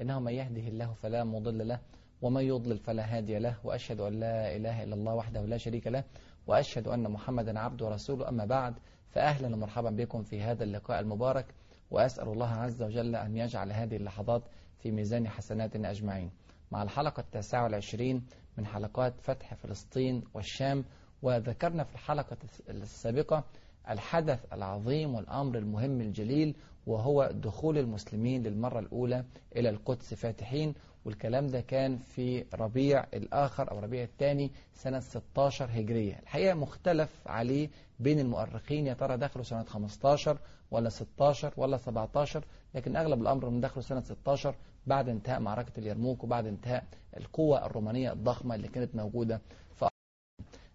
إنه من يهده الله فلا مضل له ومن يضلل فلا هادي له وأشهد أن لا إله إلا الله وحده لا شريك له وأشهد أن محمدا عبده ورسوله. أما بعد فأهلا ومرحبا بكم في هذا اللقاء المبارك وأسأل الله عز وجل أن يجعل هذه اللحظات في ميزان حسناتنا أجمعين. مع الحلقة التاسعة والعشرين من حلقات فتح فلسطين والشام وذكرنا في الحلقة السابقة الحدث العظيم والأمر المهم الجليل وهو دخول المسلمين للمرة الأولى إلى القدس فاتحين والكلام ده كان في ربيع الآخر أو ربيع الثاني سنة 16 هجرية. الحقيقة مختلف عليه بين المؤرخين يا ترى دخلوا سنة 15 ولا 16 ولا 17 لكن أغلب الأمر من دخلوا سنة 16 بعد انتهاء معركة اليرموك وبعد انتهاء القوة الرومانية الضخمة اللي كانت موجودة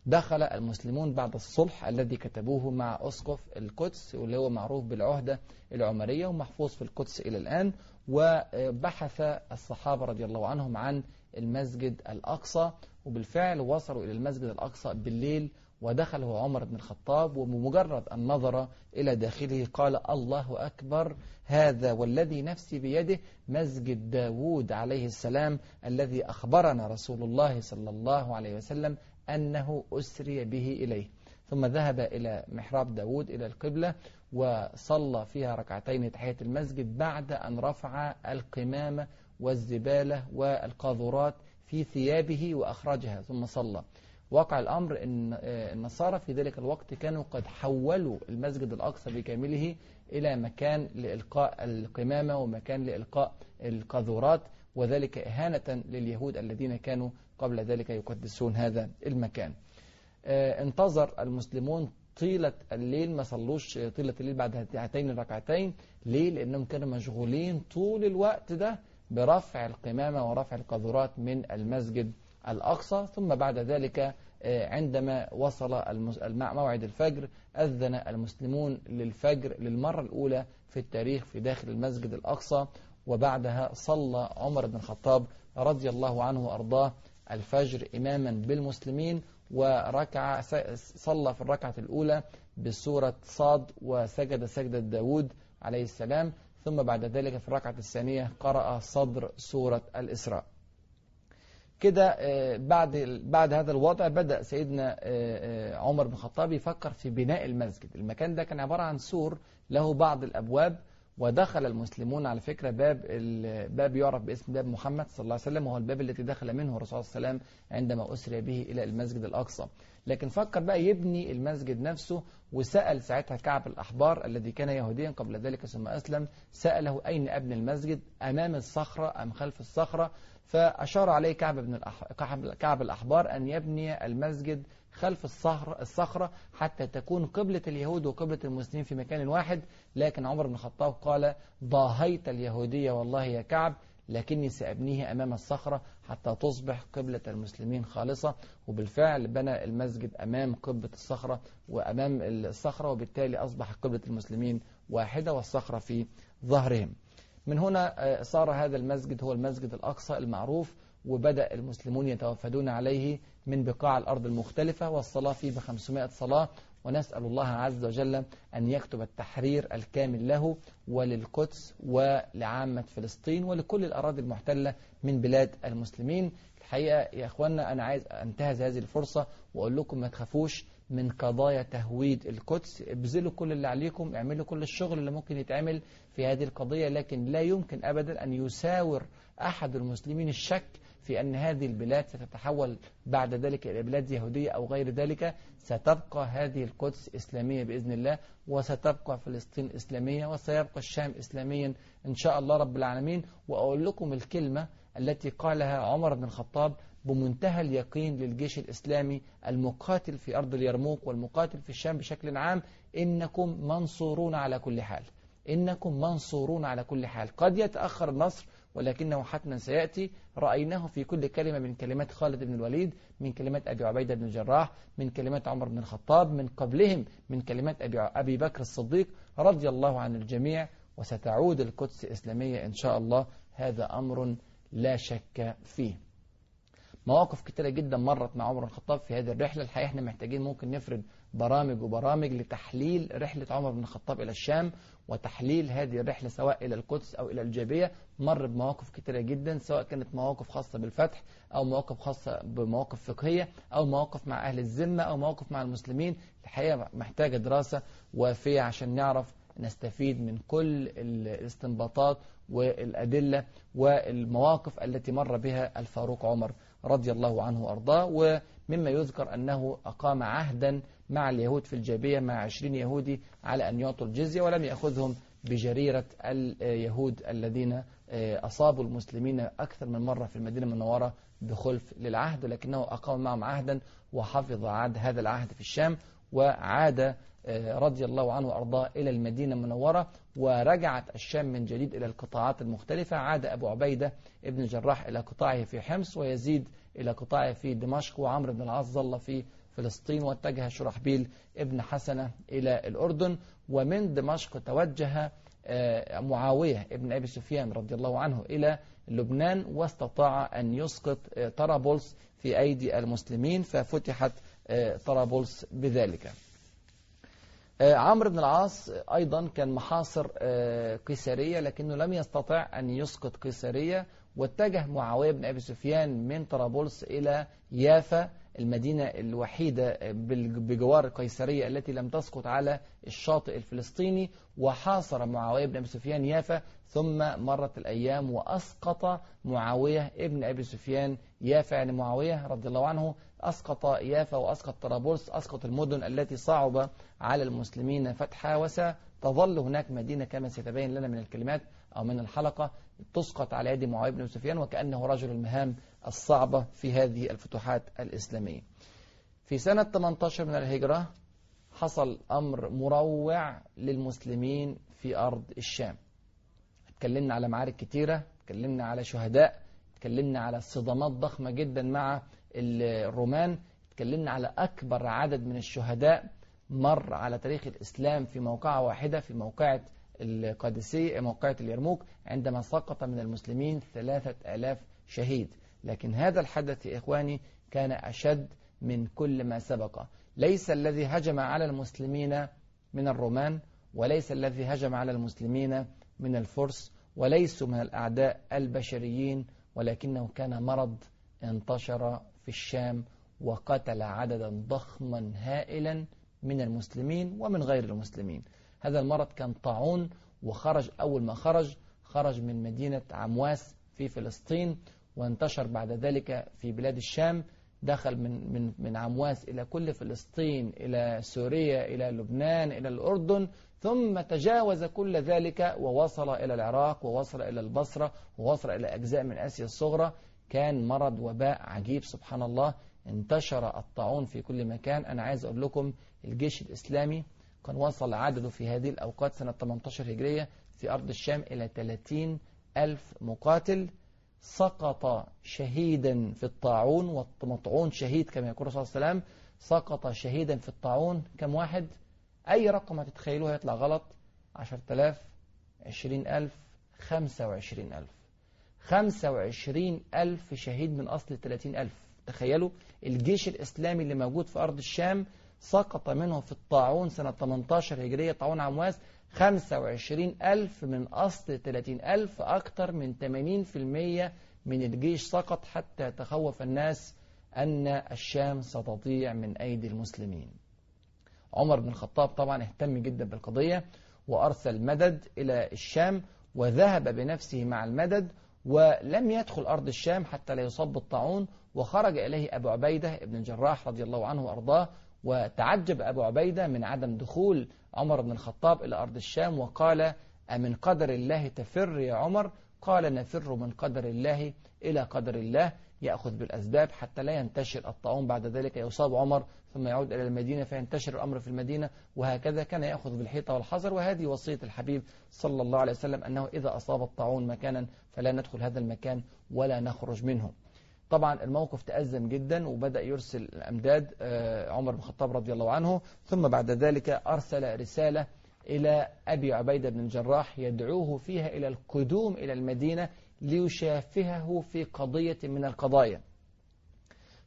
دخل المسلمون بعد الصلح الذي كتبوه مع أسقف القدس واللي هو معروف بالعهدة العمرية ومحفوظ في القدس إلى الآن. وبحث الصحابة رضي الله عنهم عن المسجد الأقصى وبالفعل وصلوا إلى المسجد الأقصى بالليل. ودخله عمر بن الخطاب وبمجرد أن نظر إلى داخله قال الله أكبر هذا والذي نفسي بيده مسجد داود عليه السلام الذي أخبرنا رسول الله صلى الله عليه وسلم أنه أسري به إليه. ثم ذهب إلى محراب داود إلى القبلة وصلى فيها ركعتين تحية المسجد بعد أن رفع القمامة والزبالة والقاذورات في ثيابه وأخرجها ثم صلى. وقع الأمر أن النصارى في ذلك الوقت كانوا قد حولوا المسجد الأقصى بكامله إلى مكان لإلقاء القمامة ومكان لإلقاء القاذورات وذلك إهانة لليهود الذين كانوا قبل ذلك يقدسون هذا المكان. انتظر المسلمون طيلة الليل ما صلوش طيلة الليل بعد هاتين الركعتين. ليه؟ لأنهم كانوا مشغولين طول الوقت ده برفع القمامة ورفع القاذورات من المسجد الأقصى. ثم بعد ذلك عندما وصل موعد الفجر أذن المسلمون للفجر للمرة الأولى في التاريخ في داخل المسجد الأقصى. وبعدها صلى عمر بن الخطاب رضي الله عنه وأرضاه الفجر إماما بالمسلمين وركع صلى في الركعة الأولى بسورة صاد وسجد سجدة داود عليه السلام ثم بعد ذلك في الركعة الثانية قرأ صدر سورة الإسراء. كده بعد بعد هذا الوضع بدأ سيدنا عمر بن الخطاب يفكر في بناء المسجد. المكان ده كان عبارة عن سور له بعض الأبواب ودخل المسلمون على فكرة باب الباب يعرف باسم باب محمد صلى الله عليه وسلم وهو الباب الذي دخل منه الرسول صلى الله عليه وسلم عندما أسري به إلى المسجد الأقصى. لكن فكر بقى يبني المسجد نفسه وسأل ساعتها كعب الأحبار الذي كان يهوديا قبل ذلك ثم أسلم سأله أين أبني المسجد؟ أمام الصخرة أم خلف الصخرة؟ فأشار عليه كعب, بن الأح... كعب الأحبار أن يبني المسجد خلف الصخرة, الصخرة حتى تكون قبلة اليهود وقبلة المسلمين في مكان واحد. لكن عمر بن الخطاب قال ضاهيت اليهودية والله يا كعب لكني سأبنيه أمام الصخرة حتى تصبح قبلة المسلمين خالصة. وبالفعل بنى المسجد أمام قبة الصخرة وأمام الصخرة وبالتالي أصبح قبلة المسلمين واحدة والصخرة في ظهرهم. من هنا صار هذا المسجد هو المسجد الأقصى المعروف وبدأ المسلمون يتوافدون عليه من بقاع الأرض المختلفة والصلاة فيه بخمسمائة صلاة. ونسأل الله عز وجل أن يكتب التحرير الكامل له وللقدس ولعامة فلسطين ولكل الأراضي المحتلة من بلاد المسلمين. الحقيقة يا أخوانا أنا عايز أنتهز هذه الفرصة وأقول لكم ما تخافوش من قضايا تهويد القدس. ابذلوا كل اللي عليكم اعملوا كل الشغل اللي ممكن يتعمل في هذه القضية لكن لا يمكن أبدا أن يساور أحد المسلمين الشك في أن هذه البلاد ستتحول بعد ذلك إلى بلاد يهودية أو غير ذلك. ستبقى هذه القدس إسلامية بإذن الله وستبقى فلسطين إسلامية وسيبقى الشام إسلاميا إن شاء الله رب العالمين. وأقول لكم الكلمة التي قالها عمر بن الخطاب بمنتهى اليقين للجيش الإسلامي المقاتل في أرض اليرموك والمقاتل في الشام بشكل عام إنكم منصورون على كل حال. إنكم منصورون على كل حال. قد يتأخر النصر ولكنه حتما سيأتي. رأيناه في كل كلمة من كلمات خالد بن الوليد من كلمات أبي عبيدة بن الجراح من كلمات عمر بن الخطاب من قبلهم من كلمات أبي, أبي بكر الصديق رضي الله عن الجميع. وستعود القدس إسلامية إن شاء الله. هذا أمر لا شك فيه. مواقف كتيرة جدا مرت مع عمر الخطاب في هذه الرحلة. الحقيقة إحنا محتاجين ممكن نفرد برامج وبرامج لتحليل رحلة عمر بن الخطاب إلى الشام وتحليل هذه الرحلة سواء إلى القدس أو إلى الجابية. مر بمواقف كتيرة جدا سواء كانت مواقف خاصة بالفتح أو مواقف خاصة بمواقف فقهية أو مواقف مع أهل الذمة أو مواقف مع المسلمين. الحقيقة محتاجة دراسة وافية عشان نعرف نستفيد من كل الاستنباطات والأدلة والمواقف التي مر بها الفاروق عمر. رضي الله عنه وأرضاه ومما يذكر أنه أقام عهدا مع اليهود في الجابية مع عشرين يهودي على أن يعطوا الجزية ولم يأخذهم بجريرة اليهود الذين أصابوا المسلمين أكثر من مرة في المدينة المنورة بخلف للعهد لكنه أقام معهم عهدا وحفظ عهد هذا العهد في الشام وعاد رضي الله عنه وأرضاه إلى المدينة المنورة ورجعت الشام من جديد إلى القطاعات المختلفة. عاد أبو عبيدة ابن الجراح إلى قطاعه في حمص ويزيد إلى قطاعه في دمشق وعمرو بن العاص ظل في فلسطين واتجه شرحبيل ابن حسنة إلى الأردن. ومن دمشق توجه معاوية ابن أبي سفيان رضي الله عنه إلى لبنان واستطاع أن يسقط طرابلس في أيدي المسلمين ففتحت طرابلس بذلك. عمرو بن العاص أيضا كان محاصر قيسارية لكنه لم يستطع أن يسقط قيسارية واتجه معاوية بن أبي سفيان من طرابلس إلى يافا المدينة الوحيدة بجوار قيسرية التي لم تسقط على الشاطئ الفلسطيني وحاصر معاوية بن أبي سفيان يافا ثم مرت الأيام وأسقط معاوية ابن أبي سفيان يافا. يعني معاوية رضي الله عنه أسقط يافا وأسقط طرابلس أسقط المدن التي صعب على المسلمين فتحها وستظل هناك مدينة كما سيتبين لنا من الكلمات أو من الحلقة تسقط على يد معاوية بن سفيان وكأنه رجل المهام الصعبة في هذه الفتوحات الإسلامية. في سنة 18 من الهجرة حصل أمر مروع للمسلمين في أرض الشام. اتكلمنا على معارك كتيرة اتكلمنا على شهداء اتكلمنا على صدامات ضخمة جدا مع الرومان اتكلمنا على أكبر عدد من الشهداء مر على تاريخ الإسلام في موقعة واحدة في موقعة القادسية موقعة اليرموك عندما سقط من المسلمين ثلاثة آلاف شهيد. لكن هذا الحدث يا إخواني كان أشد من كل ما سبق. ليس الذي هجم على المسلمين من الرومان وليس الذي هجم على المسلمين من الفرس وليسوا من الأعداء البشريين ولكنه كان مرض انتشر في الشام وقتل عددا ضخما هائلا من المسلمين ومن غير المسلمين. هذا المرض كان طاعون وخرج أول ما خرج خرج من مدينة عمواس في فلسطين وانتشر بعد ذلك في بلاد الشام دخل من من من عمواس إلى كل فلسطين إلى سوريا إلى لبنان إلى الأردن ثم تجاوز كل ذلك ووصل إلى العراق ووصل إلى البصرة ووصل إلى أجزاء من آسيا الصغرى. كان مرض وباء عجيب سبحان الله. انتشر الطاعون في كل مكان. أنا عايز أقول لكم الجيش الإسلامي كان وصل عدده في هذه الأوقات سنة 18 هجرية في أرض الشام إلى 30 ألف مقاتل سقط شهيدا في الطاعون والمطعون شهيد كما يقول الرسول صلى الله عليه وسلم سقط شهيدا في الطاعون. كم واحد؟ أي رقم هتتخيلوه؟ هيطلع غلط. 10000 20000 25000 25000 شهيد من أصل 30000 تخيلوا الجيش الإسلامي اللي موجود في أرض الشام سقط منه في الطاعون سنة 18 هجرية طاعون عمواس 25 ألف من أصل 30 ألف أكثر من 80% من الجيش سقط حتى يتخوف الناس أن الشام ستضيع من أيدي المسلمين. عمر بن الخطاب طبعا اهتم جدا بالقضية وأرسل مدد إلى الشام وذهب بنفسه مع المدد ولم يدخل أرض الشام حتى لا يصاب بالطاعون وخرج إليه أبو عبيدة ابن الجراح رضي الله عنه وأرضاه وتعجب أبو عبيدة من عدم دخول عمر بن الخطاب إلى أرض الشام وقال أمن قدر الله تفر يا عمر؟ قال نفر من قدر الله إلى قدر الله يأخذ بالأسباب حتى لا ينتشر الطاعون بعد ذلك يصاب عمر ثم يعود إلى المدينة فينتشر الأمر في المدينة وهكذا كان يأخذ بالحيطة والحذر وهذه وصية الحبيب صلى الله عليه وسلم أنه إذا أصاب الطاعون مكانا فلا ندخل هذا المكان ولا نخرج منه. طبعا الموقف تأزم جدا وبدأ يرسل الأمداد عمر بن الخطاب رضي الله عنه. ثم بعد ذلك أرسل رسالة إلى أبي عبيدة بن الجراح يدعوه فيها إلى القدوم إلى المدينة ليشافهه في قضية من القضايا.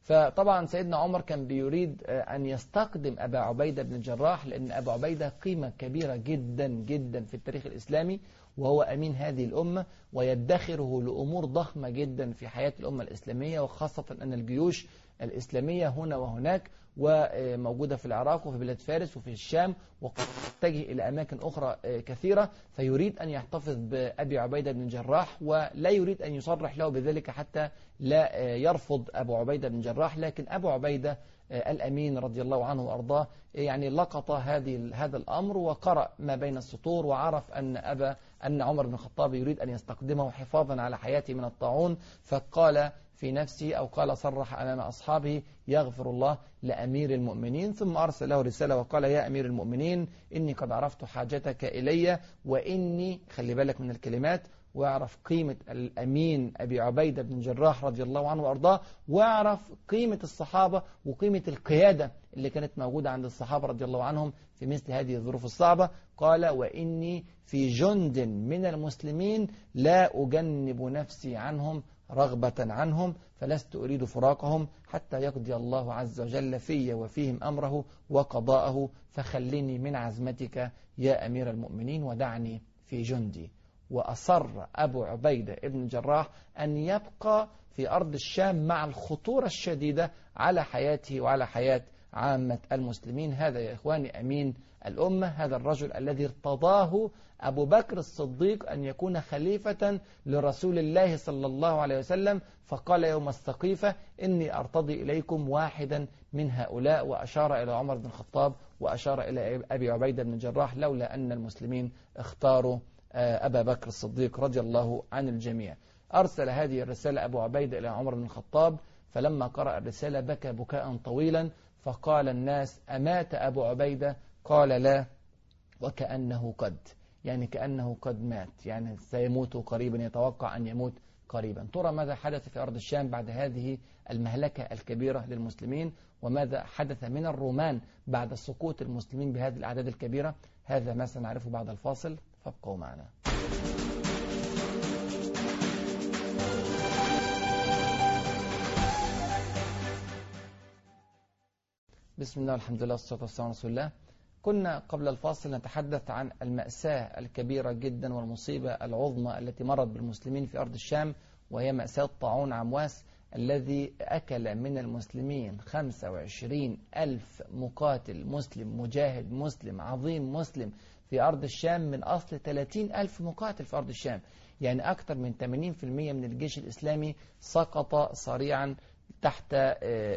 فطبعا سيدنا عمر كان بيريد أن يستقدم أبا عبيدة بن الجراح لأن أبا عبيدة قيمة كبيرة جدا جدا في التاريخ الإسلامي. وهو أمين هذه الأمة ويدخره لأمور ضخمة جدا في حياة الأمة الإسلامية وخاصة أن الجيوش الإسلامية هنا وهناك وموجودة في العراق وفي بلاد فارس وفي الشام وتتجه إلى أماكن أخرى كثيرة. فيريد أن يحتفظ بأبي عبيدة بن الجراح ولا يريد أن يصرح له بذلك حتى لا يرفض أبو عبيدة بن الجراح. لكن أبو عبيدة الأمين رضي الله عنه وأرضاه يعني لقط هذه هذا الأمر وقرأ ما بين السطور وعرف أن أبا أن عمر بن الخطاب يريد أن يستقدمه حفاظا على حياته من الطاعون فقال في نفسه أو قال صرح أمام أصحابه يغفر الله لأمير المؤمنين. ثم أرسل له رسالة وقال يا أمير المؤمنين إني قد عرفت حاجتك إلي وإني خلي بالك من الكلمات واعرف قيمة الأمين أبي عبيدة بن جراح رضي الله عنه وأرضاه واعرف قيمة الصحابة وقيمة القيادة اللي كانت موجودة عند الصحابة رضي الله عنهم في مثل هذه الظروف الصعبة. قال وإني في جند من المسلمين لا أجنب نفسي عنهم رغبة عنهم فلست أريد فراقهم حتى يقضي الله عز وجل في وفيهم أمره وقضاءه فخلني من عزمتك يا أمير المؤمنين ودعني في جندي. وأصر أبو عبيدة ابن الجراح أن يبقى في أرض الشام مع الخطورة الشديدة على حياته وعلى حياة عامة المسلمين. هذا يا إخواني أمين الأمة هذا الرجل الذي ارتضاه أبو بكر الصديق أن يكون خليفة لرسول الله صلى الله عليه وسلم. فقال يوم السقيفة إني أرتضي إليكم واحدا من هؤلاء. وأشار إلى عمر بن الخطاب وأشار إلى أبي عبيدة بن الجراح لولا أن المسلمين اختاروا أبا بكر الصديق رضي الله عن الجميع. أرسل هذه الرسالة أبو عبيدة إلى عمر بن الخطاب فلما قرأ الرسالة بكى بكاء طويلا فقال الناس أمات أبو عبيدة؟ قال لا وكأنه قد يعني كأنه قد مات يعني سيموت قريبا يتوقع أن يموت قريبا. ترى ماذا حدث في أرض الشام بعد هذه المهلكة الكبيرة للمسلمين؟ وماذا حدث من الرومان بعد سقوط المسلمين بهذه الأعداد الكبيرة؟ هذا ما سنعرفه بعد الفاصل. فابقوا معنا. بسم الله والحمد لله والصلاة والسلام على رسول الله. كنا قبل الفاصل نتحدث عن المأساة الكبيرة جدا والمصيبة العظمى التي مرت بالمسلمين في أرض الشام وهي مأساة طاعون عمواس الذي أكل من المسلمين 25 ألف مقاتل مسلم مجاهد مسلم عظيم مسلم. في أرض الشام من أصل 30 ألف مقاتل في أرض الشام. يعني أكثر من 80% من الجيش الإسلامي سقط صريعا تحت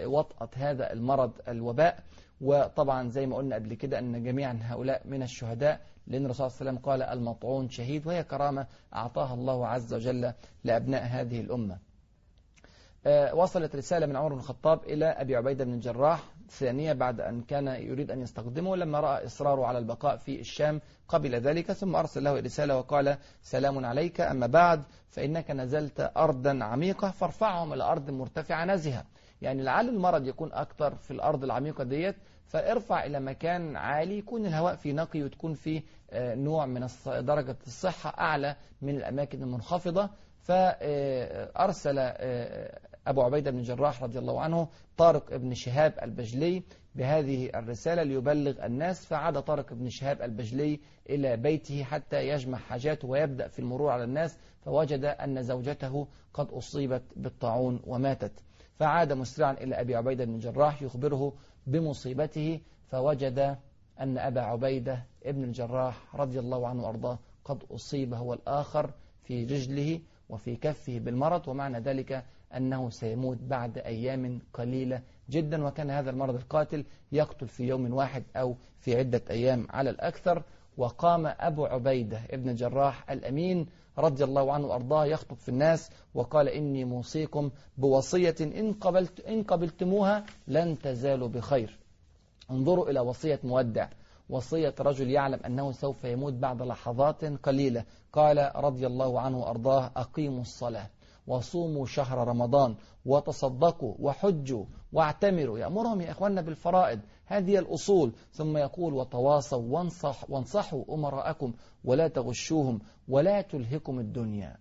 وطأة هذا المرض الوباء. وطبعا زي ما قلنا قبل كده أن جميعا هؤلاء من الشهداء لأن الرسول صلى الله عليه وسلم قال المطعون شهيد وهي كرامة أعطاها الله عز وجل لأبناء هذه الأمة. وصلت رسالة من عمر بن الخطاب إلى أبي عبيدة بن الجراح. ثانية بعد أن كان يريد أن يستخدمه لما رأى إصراره على البقاء في الشام قبل ذلك ثم أرسل له رسالة وقال سلام عليك أما بعد فإنك نزلت أرضا عميقة فارفعهم إلى أرض مرتفعة نزهة يعني لعل المرض يكون أكثر في الأرض العميقة ديت فارفع إلى مكان عالي يكون الهواء فيه نقي وتكون فيه نوع من درجة الصحة أعلى من الأماكن المنخفضة. فأرسل أبو عبيدة بن جراح رضي الله عنه طارق بن شهاب البجلي بهذه الرسالة ليبلغ الناس فعاد طارق بن شهاب البجلي إلى بيته حتى يجمع حاجاته ويبدأ في المرور على الناس فوجد أن زوجته قد أصيبت بالطاعون وماتت. فعاد مسرعا إلى أبي عبيدة بن جراح يخبره بمصيبته فوجد أن أبا عبيدة ابن الجراح رضي الله عنه وأرضاه قد أصيب هو الآخر في رجله وفي كفه بالمرض ومعنى ذلك أنه سيموت بعد أيام قليلة جدا وكان هذا المرض القاتل يقتل في يوم واحد أو في عدة أيام على الأكثر. وقام أبو عبيدة ابن الجراح الأمين رضي الله عنه وأرضاه يخطب في الناس وقال إني موصيكم بوصية إن, قبلت إن قبلتموها لن تزالوا بخير. انظروا إلى وصية مودع. وصية رجل يعلم أنه سوف يموت بعد لحظات قليلة. قال رضي الله عنه وأرضاه أقيموا الصلاة. وصوموا شهر رمضان وتصدقوا وحجوا واعتمروا. يأمرهم يا إخواننا بالفرائض. هذه الأصول. ثم يقول وتواصوا وانصح وانصحوا أمراءكم ولا تغشوهم ولا تلهكم الدنيا.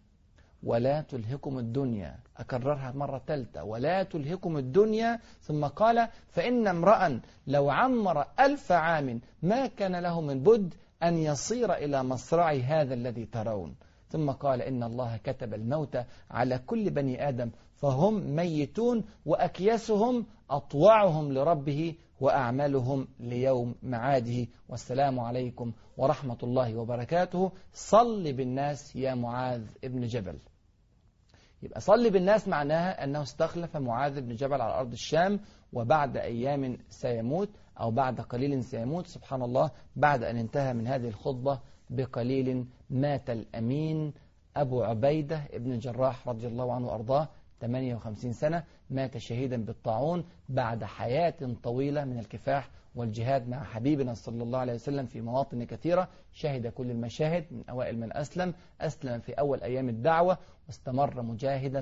ولا تلهكم الدنيا. أكررها مرة ثالثة. ولا تلهكم الدنيا. ثم قال فإن امرأ لو عمر ألف عام ما كان له من بد أن يصير إلى مصرع هذا الذي ترون. ثم قال إن الله كتب الموت على كل بني آدم فهم ميتون وأكيسهم أطوعهم لربه وأعمالهم ليوم معاده. والسلام عليكم ورحمة الله وبركاته. صل بالناس يا معاذ ابن جبل. يبقى صل بالناس معناها أنه استخلف معاذ بن جبل على أرض الشام وبعد أيام سيموت أو بعد قليل سيموت سبحان الله بعد أن انتهى من هذه الخطبة بقليل مات الأمين أبو عبيدة ابن الجراح رضي الله عنه وأرضاه 58 سنة مات شهيدا بالطاعون بعد حياة طويلة من الكفاح والجهاد مع حبيبنا صلى الله عليه وسلم في مواطن كثيرة. شهد كل المشاهد من أوائل من أسلم. أسلم في أول أيام الدعوة واستمر مجاهدا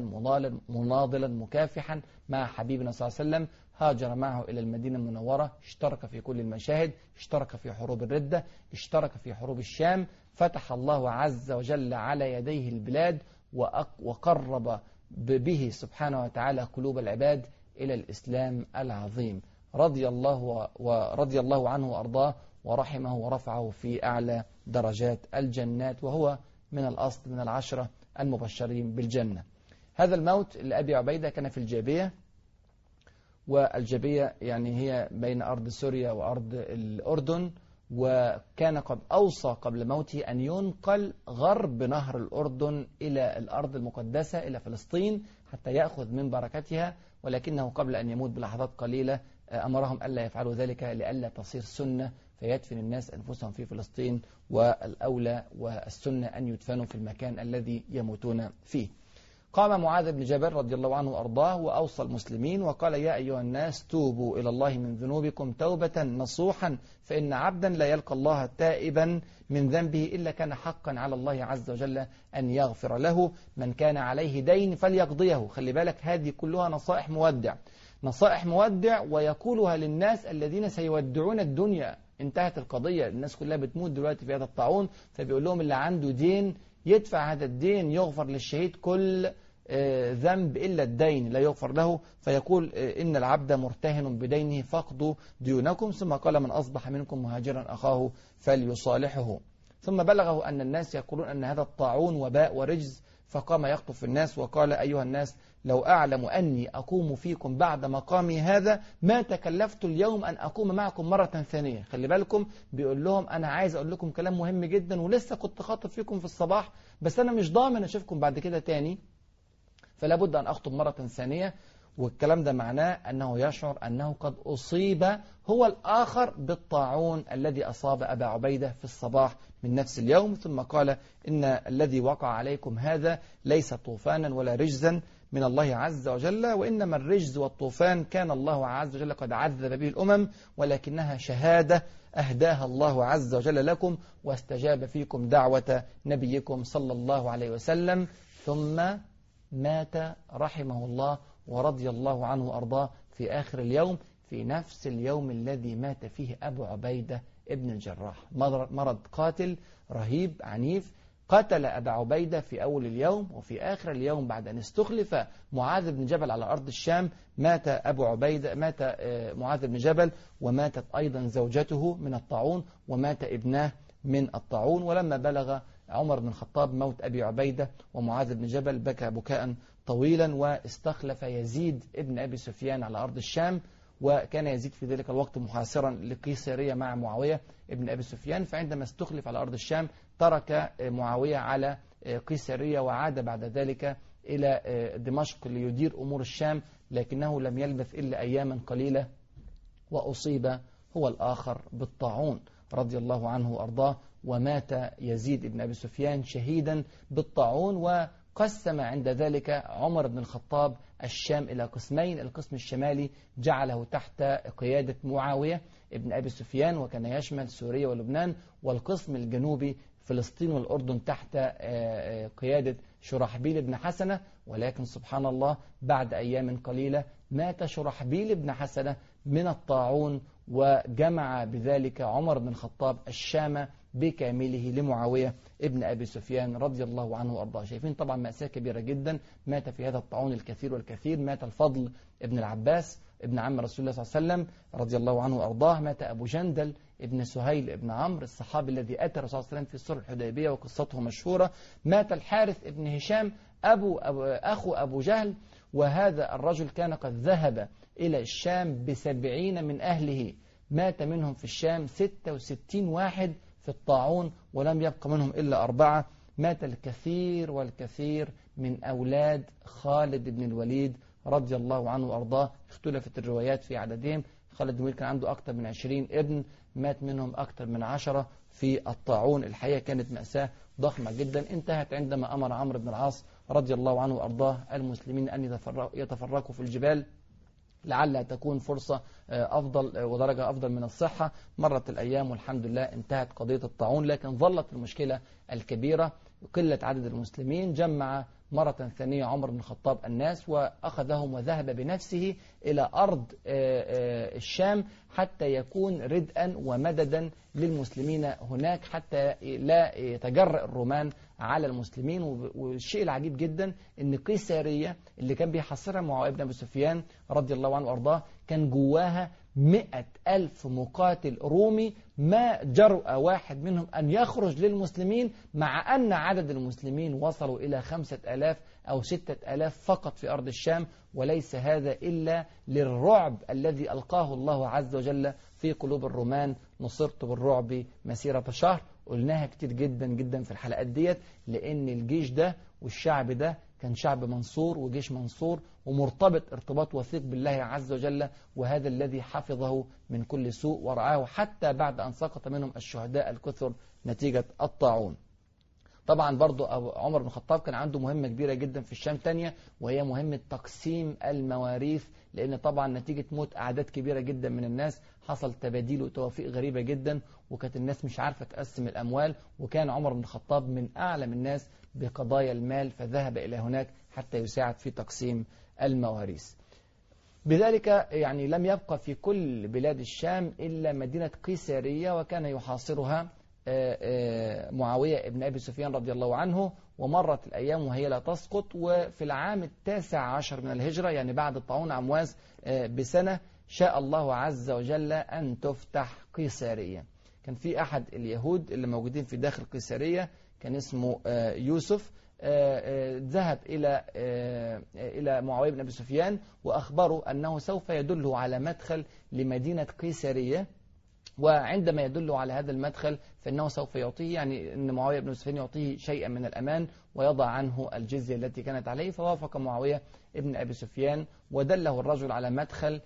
مناضلا مكافحا مع حبيبنا صلى الله عليه وسلم. هاجر معه إلى المدينة المنورة. اشترك في كل المشاهد. اشترك في حروب الردة. اشترك في حروب الشام. فتح الله عز وجل على يديه البلاد وقرب به سبحانه وتعالى قلوب العباد إلى الإسلام العظيم. رضي الله ورضي الله عنه وأرضاه ورحمه ورفعه في أعلى درجات الجنات وهو من الأصل من العشرة المبشرين بالجنة. هذا الموت لأبي عبيدة كان في الجابية والجابية يعني هي بين أرض سوريا وأرض الأردن وكان قد أوصى قبل موته أن ينقل غرب نهر الأردن إلى الأرض المقدسة إلى فلسطين حتى يأخذ من بركتها ولكنه قبل أن يموت بلحظات قليلة أمرهم ألا يفعلوا ذلك لئلا تصير سنة فيدفن الناس أنفسهم في فلسطين والأولى والسنة أن يدفنوا في المكان الذي يموتون فيه. قام معاذ بن جبل رضي الله عنه وأرضاه وأوصى المسلمين وقال يا أيها الناس توبوا إلى الله من ذنوبكم توبة نصوحا فإن عبدا لا يلقى الله تائبا من ذنبه إلا كان حقا على الله عز وجل أن يغفر له من كان عليه دين فليقضيه. خلي بالك هذه كلها نصائح مودع. نصائح مودع ويقولها للناس الذين سيودعون الدنيا. انتهت القضية. الناس كلها بتموت دلوقتي في هذا الطاعون. فبيقول لهم اللي عنده دين يدفع هذا الدين يغفر للشهيد كل آه، ذنب إلا الدين لا يغفر له. فيقول آه، إن العبد مرتهن بدينه فاقضوا ديونكم. ثم قال من أصبح منكم مهاجرا أخاه فليصالحه. ثم بلغه أن الناس يقولون أن هذا الطاعون وباء ورجز. فقام يخطف الناس وقال أيها الناس لو أعلم أني أقوم فيكم بعد مقامي هذا ما تكلفت اليوم أن أقوم معكم مرة ثانية. خلي بالكم بيقول لهم أنا عايز أقول لكم كلام مهم جدا ولسه كنت خاطب فيكم في الصباح بس أنا مش ضامن أشوفكم بعد كده تاني فلا بد أن أخطب مرة ثانية. والكلام ده معناه أنه يشعر أنه قد أصيب هو الآخر بالطاعون الذي أصاب أبا عبيدة في الصباح من نفس اليوم ثم قال إن الذي وقع عليكم هذا ليس طوفانا ولا رجزا من الله عز وجل وإنما الرجز والطوفان كان الله عز وجل قد عذب به الأمم ولكنها شهادة أهداها الله عز وجل لكم واستجاب فيكم دعوة نبيكم صلى الله عليه وسلم ثم مات رحمه الله ورضي الله عنه وأرضاه في آخر اليوم في نفس اليوم الذي مات فيه أبو عبيدة ابن الجراح. مرض قاتل رهيب عنيف قتل أبا عبيدة في أول اليوم وفي آخر اليوم بعد أن استخلف معاذ بن جبل على أرض الشام. مات أبو عبيدة مات آه، معاذ بن جبل وماتت أيضا زوجته من الطاعون ومات ابناه من الطاعون. ولما بلغ عمر بن الخطاب موت أبي عبيدة ومعاذ بن جبل بكى بكاء طويلا واستخلف يزيد ابن أبي سفيان على أرض الشام وكان يزيد في ذلك الوقت محاصرا لقيصرية مع معاوية ابن أبي سفيان فعندما استخلف على أرض الشام ترك معاوية على قيصرية وعاد بعد ذلك إلى دمشق ليدير أمور الشام لكنه لم يلبث إلا أياما قليلة وأصيب هو الآخر بالطاعون رضي الله عنه وأرضاه ومات يزيد بن أبي سفيان شهيدا بالطاعون وقسم عند ذلك عمر بن الخطاب الشام إلى قسمين. القسم الشمالي جعله تحت قيادة معاوية ابن أبي سفيان وكان يشمل سوريا ولبنان والقسم الجنوبي فلسطين والأردن تحت آه، آه، قيادة شرحبيل بن حسنة. ولكن سبحان الله بعد أيام قليلة مات شرحبيل بن حسنة من الطاعون وجمع بذلك عمر بن الخطاب الشام بكامله لمعاوية ابن أبي سفيان رضي الله عنه وأرضاه. شايفين طبعا مأساة كبيرة جدا. مات في هذا الطاعون الكثير والكثير. مات الفضل ابن العباس ابن عم رسول الله صلى الله عليه وسلم رضي الله عنه وأرضاه. مات أبو جندل ابن سهيل ابن عمرو الصحابي الذي أتى الرسول صلى الله عليه وسلم في صلح الحديبية وقصته مشهورة. مات الحارث ابن هشام أبو, أبو أخو أبو جهل وهذا الرجل كان قد ذهب إلى الشام بسبعين من أهله. مات منهم في الشام 66 واحد في الطاعون ولم يبق منهم إلا أربعة. مات الكثير والكثير من أولاد خالد بن الوليد رضي الله عنه وأرضاه. اختلفت الروايات في عددهم. خالد بن الوليد كان عنده أكثر من عشرين ابن. مات منهم أكثر من عشرة في الطاعون. الحقيقة كانت مأساة ضخمة جدا. انتهت عندما أمر عمرو بن العاص رضي الله عنه وأرضاه المسلمين أن يتفرقوا في الجبال لعلها تكون فرصة أفضل ودرجة أفضل من الصحة. مرت الأيام والحمد لله انتهت قضية الطاعون لكن ظلت المشكلة الكبيرة. قلة عدد المسلمين جمع مرة ثانية عمر بن الخطاب الناس وأخذهم وذهب بنفسه إلى أرض الشام حتى يكون ردءا ومددا للمسلمين هناك حتى لا يتجرأ الرومان على المسلمين والشيء العجيب جدا إن قيسارية اللي كان بيحصرها معاوية بن أبي سفيان رضي الله عنه وأرضاه كان جواها مئة ألف مقاتل رومي ما جرأ واحد منهم أن يخرج للمسلمين مع أن عدد المسلمين وصلوا إلى خمسة ألاف أو ستة ألاف فقط في أرض الشام وليس هذا إلا للرعب الذي ألقاه الله عز وجل في قلوب الرومان. نصرت بالرعب مسيرة شهر. قلناها كتير جدا جدا في الحلقات ديت لأن الجيش ده والشعب ده كان شعب منصور وجيش منصور ومرتبط ارتباط وثيق بالله عز وجل وهذا الذي حفظه من كل سوء ورعاه حتى بعد أن سقط منهم الشهداء الكثر نتيجة الطاعون. طبعا برضو عمر بن الخطاب كان عنده مهمة كبيرة جدا في الشام تانية وهي مهمة تقسيم المواريث لأن طبعا نتيجة موت أعداد كبيرة جدا من الناس حصل تباديل وتوافيق غريبة جدا وكانت الناس مش عارفة تقسم الأموال وكان عمر بن الخطاب من أعلم الناس بقضايا المال فذهب إلى هناك حتى يساعد في تقسيم المواريث. بذلك يعني لم يبقى في كل بلاد الشام إلا مدينة قيسارية وكان يحاصرها معاوية ابن أبي سفيان رضي الله عنه ومرت الأيام وهي لا تسقط وفي العام التاسع عشر من الهجرة يعني بعد الطاعون عمواس بسنة شاء الله عز وجل أن تفتح قيسارية كان في أحد اليهود اللي موجودين في داخل قيسارية كان اسمه يوسف ذهب إلى إلى معاوية بن أبي سفيان وأخبره أنه سوف يدله على مدخل لمدينة قيسارية وعندما يدل على هذا المدخل فإنه سوف يعطيه يعني أن معاوية بن سفيان يعطيه شيئا من الأمان ويضع عنه الجزية التي كانت عليه فوافق معاوية ابن أبي سفيان ودله الرجل على مدخل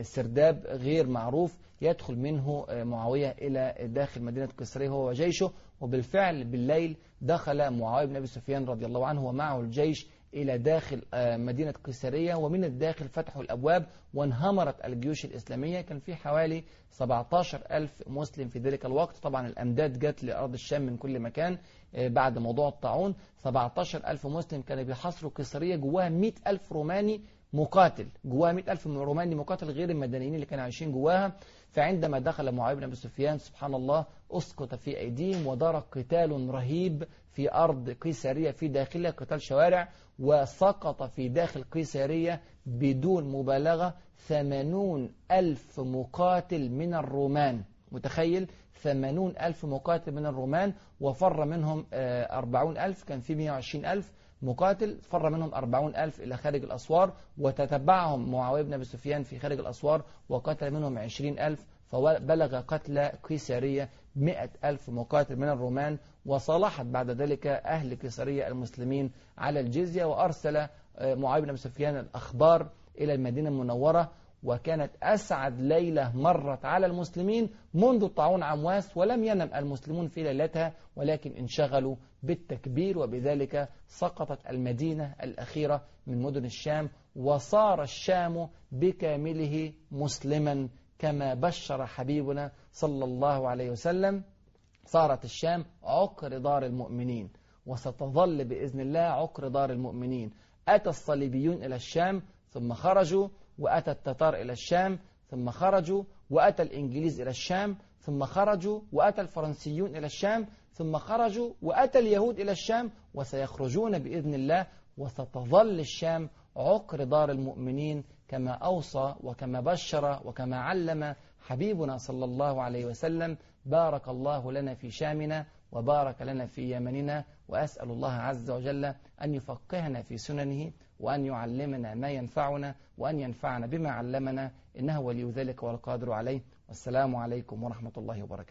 سرداب غير معروف يدخل منه معاوية إلى داخل مدينة قسرية هو وجيشه وبالفعل بالليل دخل معاوية بن أبي سفيان رضي الله عنه ومعه الجيش إلى داخل مدينة قيسارية ومن الداخل فتحوا الأبواب وانهمرت الجيوش الإسلامية. كان في حوالي 17 ألف مسلم في ذلك الوقت. طبعا الأمداد جت لأرض الشام من كل مكان بعد موضوع الطاعون. 17 ألف مسلم كانوا بيحاصروا قيسارية جواها 100 ألف روماني مقاتل جواها 100 ألف روماني مقاتل غير المدنيين اللي كانوا عايشين جواها. فعندما دخل معاوية بن أبي سفيان سبحان الله أسقط في أيديهم ودار قتال رهيب في أرض قيسارية في داخلها قتال شوارع. وسقط في داخل قيسارية بدون مبالغة ثمانون ألف مقاتل من الرومان. متخيل؟ ثمانون ألف مقاتل من الرومان وفر منهم أربعون ألف كان في مئة وعشرين ألف مقاتل فر منهم أربعون ألف إلى خارج الأسوار وتتبعهم معاوية بن أبي سفيان في خارج الأسوار وقتل منهم عشرين ألف فبلغ قتل قيسارية مئة ألف مقاتل من الرومان وصالحت بعد ذلك أهل قيسارية المسلمين على الجزية وأرسل معاوية بن سفيان الأخبار إلى المدينة المنورة وكانت أسعد ليلة مرت على المسلمين منذ طاعون عمواس ولم ينم المسلمون في ليلتها ولكن انشغلوا بالتكبير وبذلك سقطت المدينة الأخيرة من مدن الشام وصار الشام بكامله مسلما كما بشر حبيبنا صلى الله عليه وسلم صارت الشام عقر دار المؤمنين وستظل بإذن الله عقر دار المؤمنين. أتى الصليبيون إلى الشام ثم خرجوا وأتى التتار إلى الشام ثم خرجوا وأتى الإنجليز إلى الشام ثم خرجوا وأتى الفرنسيون إلى الشام ثم خرجوا وأتى اليهود إلى الشام وسيخرجون بإذن الله وستظل الشام عقر دار المؤمنين كما أوصى وكما بشر وكما علم حبيبنا صلى الله عليه وسلم بارك الله لنا في شامنا وبارك لنا في يمننا وأسأل الله عز وجل أن يفقهنا في سننه وأن يعلمنا ما ينفعنا وأن ينفعنا بما علمنا إنه ولي ذلك والقادر عليه. والسلام عليكم ورحمة الله وبركاته.